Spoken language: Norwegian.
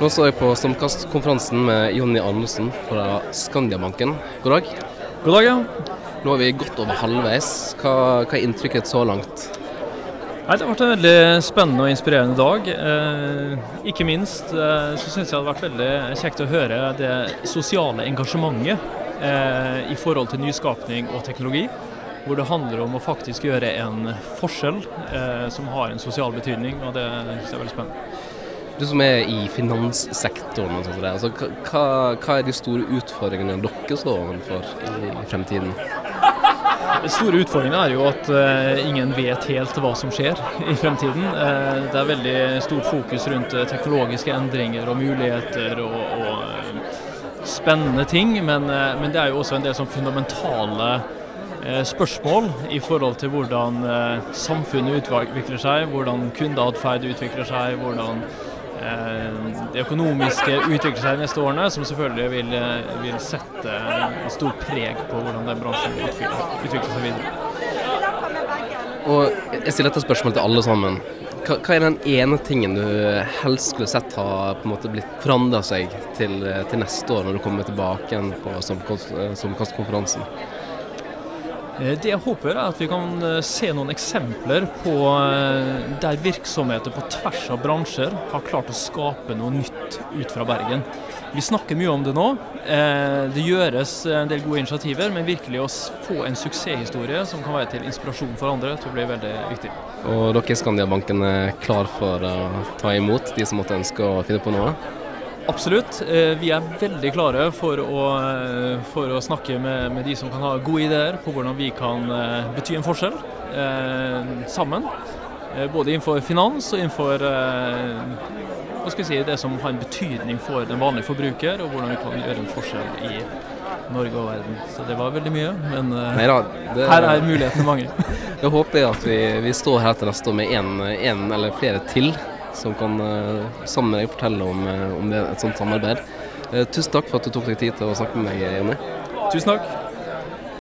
Nå står jeg på Stormkast-konferansen med Jonny Andersen fra Skandiabanken. God dag. God dag, ja. Nå er vi godt over halvveis. Hva, hva er inntrykket så langt? Nei, det har vært en veldig spennende og inspirerende dag. Eh, ikke minst eh, så syns jeg det har vært veldig kjekt å høre det sosiale engasjementet eh, i forhold til nyskapning og teknologi. Hvor det handler om å faktisk gjøre en forskjell eh, som har en sosial betydning. og Det synes jeg er veldig spennende. Du som er i finanssektoren, og sånt der, altså, hva, hva, er de store utfordringene dere står overfor i, fremtiden? Den store utfordringen er jo at uh, ingen vet helt hva som skjer i fremtiden. Uh, det er veldig stort fokus rundt uh, teknologiske endringer og muligheter og, og spennende ting, men, men, det er jo også en del sånn fundamentale spørsmål i forhold til hvordan samfunnet utvikler seg, hvordan kundeatferd utvikler seg, hvordan det økonomiske utvikler seg de neste årene, som selvfølgelig vil, eh, vil sette en stor preg på hvordan den bransjen utvikler, utvikler seg videre. Og Jeg stiller dette spørsmålet til alle sammen. Hva, hva, er den ene tingen du helst skulle sett har på en måte blitt forandra seg til, til, neste år, når du kommer tilbake igjen på Samkastkonferansen? Eh, det jeg håper er at vi kan eh, se noen eksempler på eh, der virksomheter på tvers av bransjer har klart å skape noe nytt ut fra Bergen. Vi snakker mye om det nå. Det gjøres en del gode initiativer, men virkelig å få en suksesshistorie som kan være til inspirasjon for andre, tror jeg blir veldig viktig. Og dere i Skandiabanken er klar for å ta imot de som måtte ønske å finne på noe? Absolutt. Eh, vi er veldig klare for å, eh, for å snakke med, med, de som kan ha gode ideer på hvordan vi kan eh, bety en forskjell eh, sammen. Både innenfor finans og innenfor skal si, det som har en betydning for den vanlige forbruker, og hvordan vi kan gjøre en forskjell i Norge og verden. Så det var veldig mye, men Neida, det... her er mulighetene mange. Da håper jeg at vi, vi står her til neste år med én eller flere til som kan uh, sammen med deg fortelle om, uh, om det, et sånt samarbeid. Uh, tusen takk for at du tok deg tid til å snakke med meg, Jonny. Tusen takk.